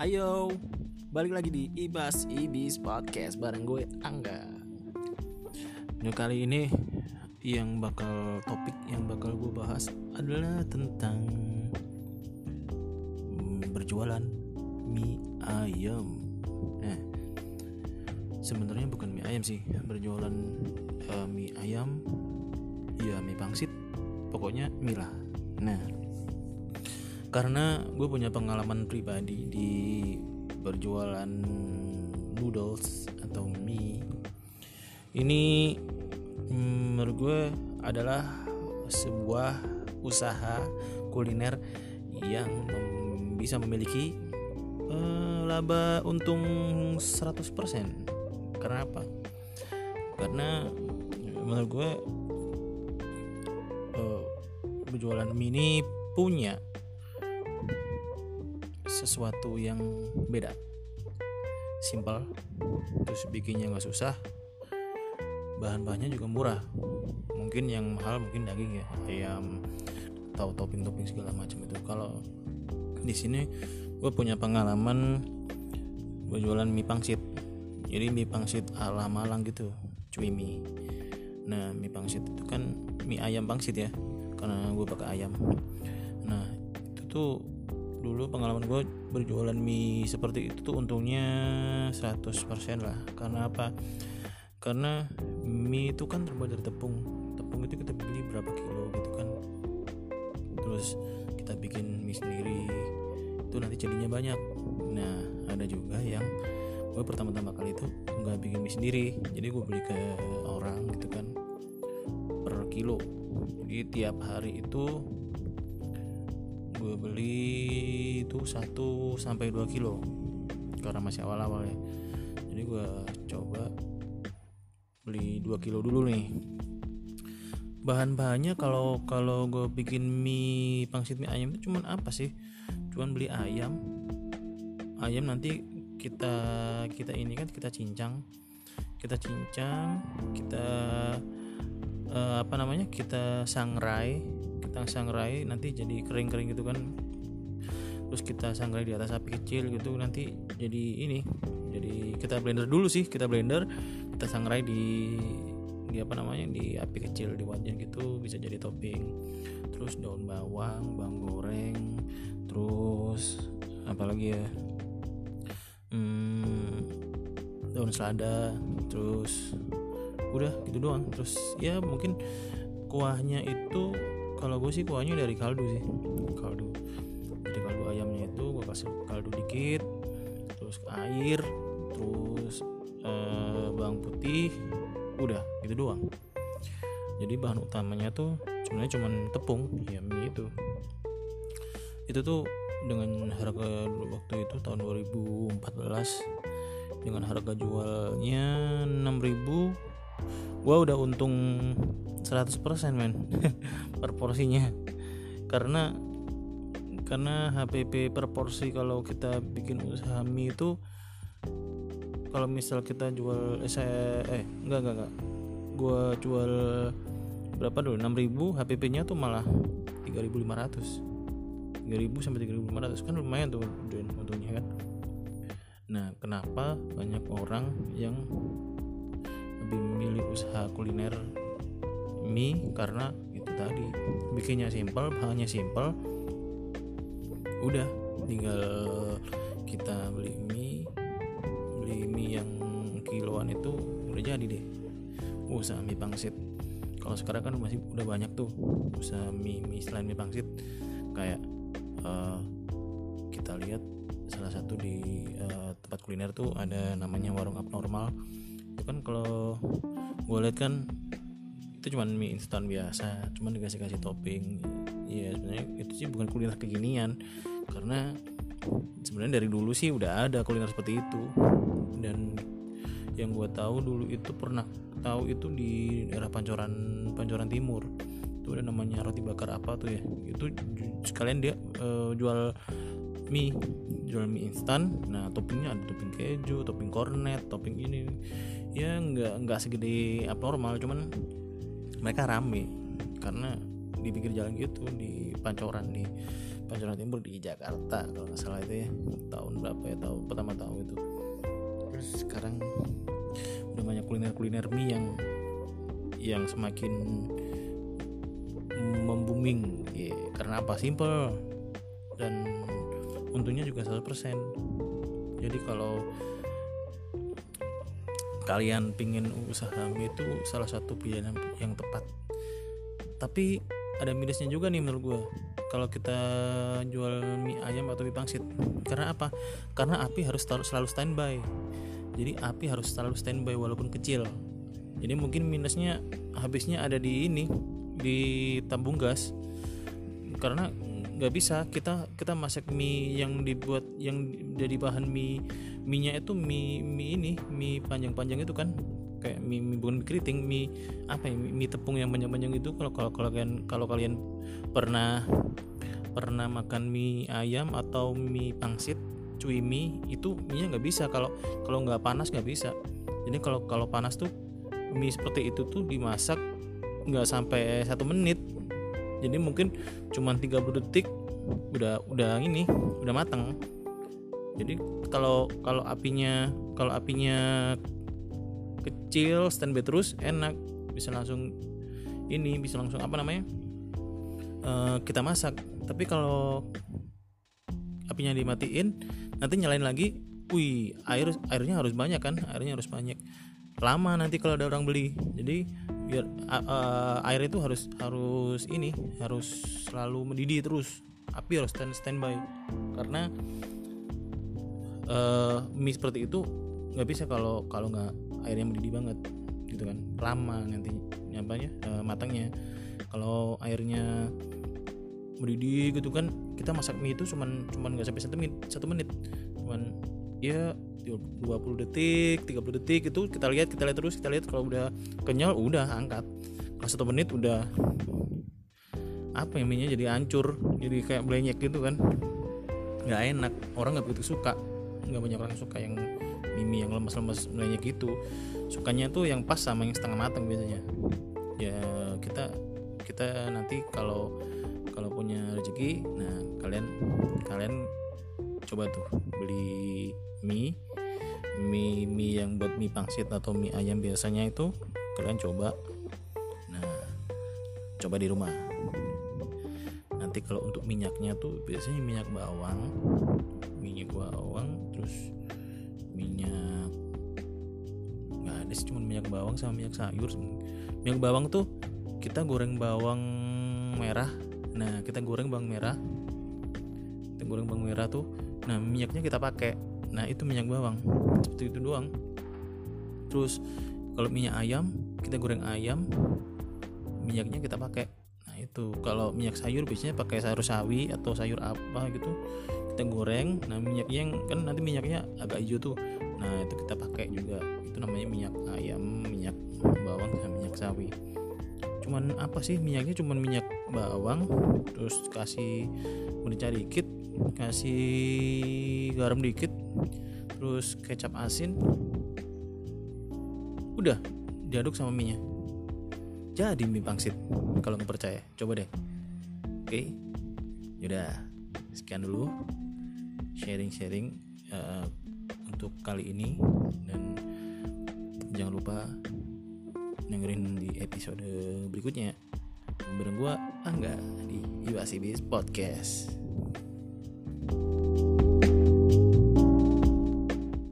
Ayo, balik lagi di Ibas Ibis Podcast bareng gue Angga. Nah kali ini yang bakal topik yang bakal gue bahas adalah tentang berjualan mie ayam. Nah, sebenarnya bukan mie ayam sih, berjualan uh, mie ayam, ya mie pangsit, pokoknya mie lah. Nah, karena gue punya pengalaman pribadi di berjualan noodles atau mie ini mm, menurut gue adalah sebuah usaha kuliner yang bisa memiliki uh, laba untung 100% karena apa? karena menurut gue uh, berjualan mie ini punya sesuatu yang beda. Simpel terus bikinnya nggak susah bahan-bahannya juga murah. Mungkin yang mahal mungkin daging ya ayam atau topping-topping segala macam itu. Kalau di sini gue punya pengalaman gue jualan mie pangsit. Jadi mie pangsit ala Malang gitu cuy mie. Nah mie pangsit itu kan mie ayam pangsit ya karena gue pakai ayam. Nah itu tuh dulu pengalaman gue berjualan mie seperti itu tuh untungnya 100% lah. Karena apa? Karena mie itu kan terbuat dari tepung. Tepung itu kita beli berapa kilo gitu kan. Terus kita bikin mie sendiri. Itu nanti jadinya banyak. Nah ada juga yang gue pertama-tama kali itu nggak bikin mie sendiri. Jadi gue beli ke orang gitu kan per kilo. Jadi tiap hari itu gue beli itu 1 sampai 2 kilo karena masih awal-awal ya. Jadi gue coba beli 2 kilo dulu nih. Bahan-bahannya kalau kalau gue bikin mie pangsit mie ayam itu cuman apa sih? Cuman beli ayam. Ayam nanti kita kita ini kan kita cincang. Kita cincang kita uh, apa namanya? Kita sangrai kita sangrai nanti jadi kering-kering gitu kan. Terus kita sangrai di atas api kecil gitu nanti jadi ini jadi kita blender dulu sih kita blender kita sangrai di di apa namanya di api kecil di wajan gitu bisa jadi topping. Terus daun bawang bawang goreng terus apalagi ya? Hmm, daun selada terus udah gitu doang. Terus ya mungkin kuahnya itu kalau gue sih kuahnya dari kaldu sih. Kaldu. Dari kaldu ayamnya itu gue kasih kaldu dikit terus air terus eh, bawang putih udah gitu doang. Jadi bahan utamanya tuh sebenarnya cuman tepung ya mie itu. Itu tuh dengan harga waktu itu tahun 2014 dengan harga jualnya 6000 gua udah untung 100% men. Per porsinya. Karena karena HPP per porsi kalau kita bikin usaha mie itu kalau misal kita jual eh, saya eh enggak enggak enggak. Gua jual berapa dulu? 6000 HPP nya tuh malah 3500 3000 sampai 3500 kan lumayan tuh untungnya kan? Nah kenapa banyak orang yang lebih memilih usaha kuliner mie karena itu tadi. Bikinnya simpel bahannya simpel udah tinggal kita beli mie. Beli mie yang kiloan itu udah jadi deh. Usaha mie pangsit. Kalau sekarang kan masih udah banyak tuh usaha mie mie selain mie pangsit. Kayak uh, kita lihat salah satu di uh, tempat kuliner tuh ada namanya warung abnormal. Itu kan kalau gue lihat kan itu cuma mie instan biasa cuma dikasih kasih topping. Ya sebenarnya itu sih bukan kuliner kekinian karena sebenarnya dari dulu sih udah ada kuliner seperti itu. Dan yang gue tahu dulu itu pernah tahu itu di daerah Pancoran Pancoran Timur. Itu ada namanya roti bakar apa tuh ya? Itu sekalian dia uh, jual mie jual mie instan. Nah toppingnya ada topping keju topping kornet topping ini. Ya nggak nggak segede abnormal cuman mereka rame. Karena di pinggir jalan gitu di Pancoran di Pancoran Timur di Jakarta kalau nggak salah itu ya. Tahun berapa ya? Tahu pertama tahu itu. Terus sekarang udah banyak kuliner-kuliner mie yang yang semakin membuming ya, karena apa? Simple. Dan untungnya juga 100% jadi kalau kalian pingin usaha itu salah satu pilihan yang tepat. Tapi ada minusnya juga nih menurut gue kalau kita jual mie ayam atau mie pangsit. Karena apa? Karena api harus selalu standby. Jadi api harus selalu standby walaupun kecil. Jadi mungkin minusnya habisnya ada di ini di tabung gas. Karena nggak bisa. Kita kita masak mie yang dibuat yang jadi bahan mie minyak itu mie mie ini mie panjang-panjang itu kan kayak mie, mie bukan mie keriting mie apa ya mie, mie tepung yang panjang-panjang itu kalau kalau kalian kalau kalian pernah pernah makan mie ayam atau mie pangsit cuy mie itu mie nggak bisa. Kalau kalau nggak panas nggak bisa. Jadi kalau kalau panas tuh mie seperti itu tuh dimasak nggak sampai satu menit. Jadi mungkin cuma 30 detik udah udah ini udah matang jadi kalau kalau apinya kalau apinya kecil standby terus enak. Bisa langsung ini bisa langsung apa namanya? Uh, kita masak. Tapi kalau apinya dimatiin nanti nyalain lagi wih air airnya harus banyak kan? Airnya harus banyak. Lama nanti kalau ada orang beli. Jadi biar uh, air itu harus harus ini harus selalu mendidih terus. Api harus stand standby. Karena uh, mie seperti itu nggak bisa kalau kalau nggak airnya mendidih banget gitu kan. Lama nanti nyapanya uh, matangnya. Kalau airnya mendidih gitu kan kita masak mie itu cuman cuman nggak sampai satu menit satu menit. Cuman ya 20 detik 30 detik itu kita lihat kita lihat terus kita lihat kalau udah kenyal udah angkat. Kalau satu menit udah apa yang minyak jadi hancur jadi kayak belenyek gitu kan. Nggak enak orang nggak begitu suka nggak banyak orang suka yang mimi yang lemas-lemas belenyek gitu. Sukanya tuh yang pas sama yang setengah matang biasanya. Ya kita kita nanti kalau kalau punya rezeki nah kalian kalian coba tuh beli mie. Mie mie yang buat mie pangsit atau mie ayam biasanya itu kalian coba. Nah coba di rumah. Nanti kalau untuk minyaknya tuh biasanya minyak bawang minyak bawang terus minyak. Nggak ada sih cuma minyak bawang sama minyak sayur minyak bawang tuh kita goreng bawang merah. Nah kita goreng bawang merah. Kita goreng bawang merah tuh nah minyaknya kita pakai. Nah itu minyak bawang. Seperti itu doang. Terus kalau minyak ayam kita goreng ayam. Minyaknya kita pakai itu kalau minyak sayur biasanya pakai sayur sawi atau sayur apa gitu kita goreng. Nah minyaknya yang kan nanti minyaknya agak hijau tuh. Nah itu kita pakai juga. Itu namanya minyak ayam minyak bawang sama minyak sawi. Cuman apa sih minyaknya? Cuman minyak bawang terus kasih merica dikit kasih garam dikit terus kecap asin. Udah diaduk sama mie nya jadi mie pangsit kalau nggak percaya. Coba deh. Oke. Yaudah. Sekian dulu sharing-sharing uh, untuk kali ini. Dan jangan lupa dengerin di episode berikutnya. Bareng gue Angga di Ibasibis Podcast